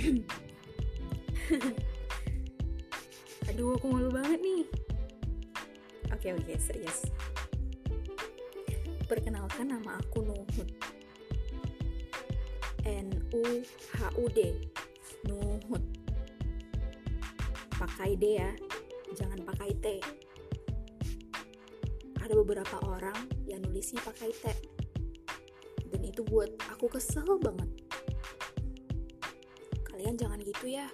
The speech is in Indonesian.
aduh aku malu banget nih. Oke okay, oke okay, serius. Perkenalkan nama aku Nuhud N U H U D. Nuhud pakai D ya. Jangan pakai T. Ada beberapa orang yang nulisnya pakai T. Dan itu buat aku kesel banget. Jangan gitu ya.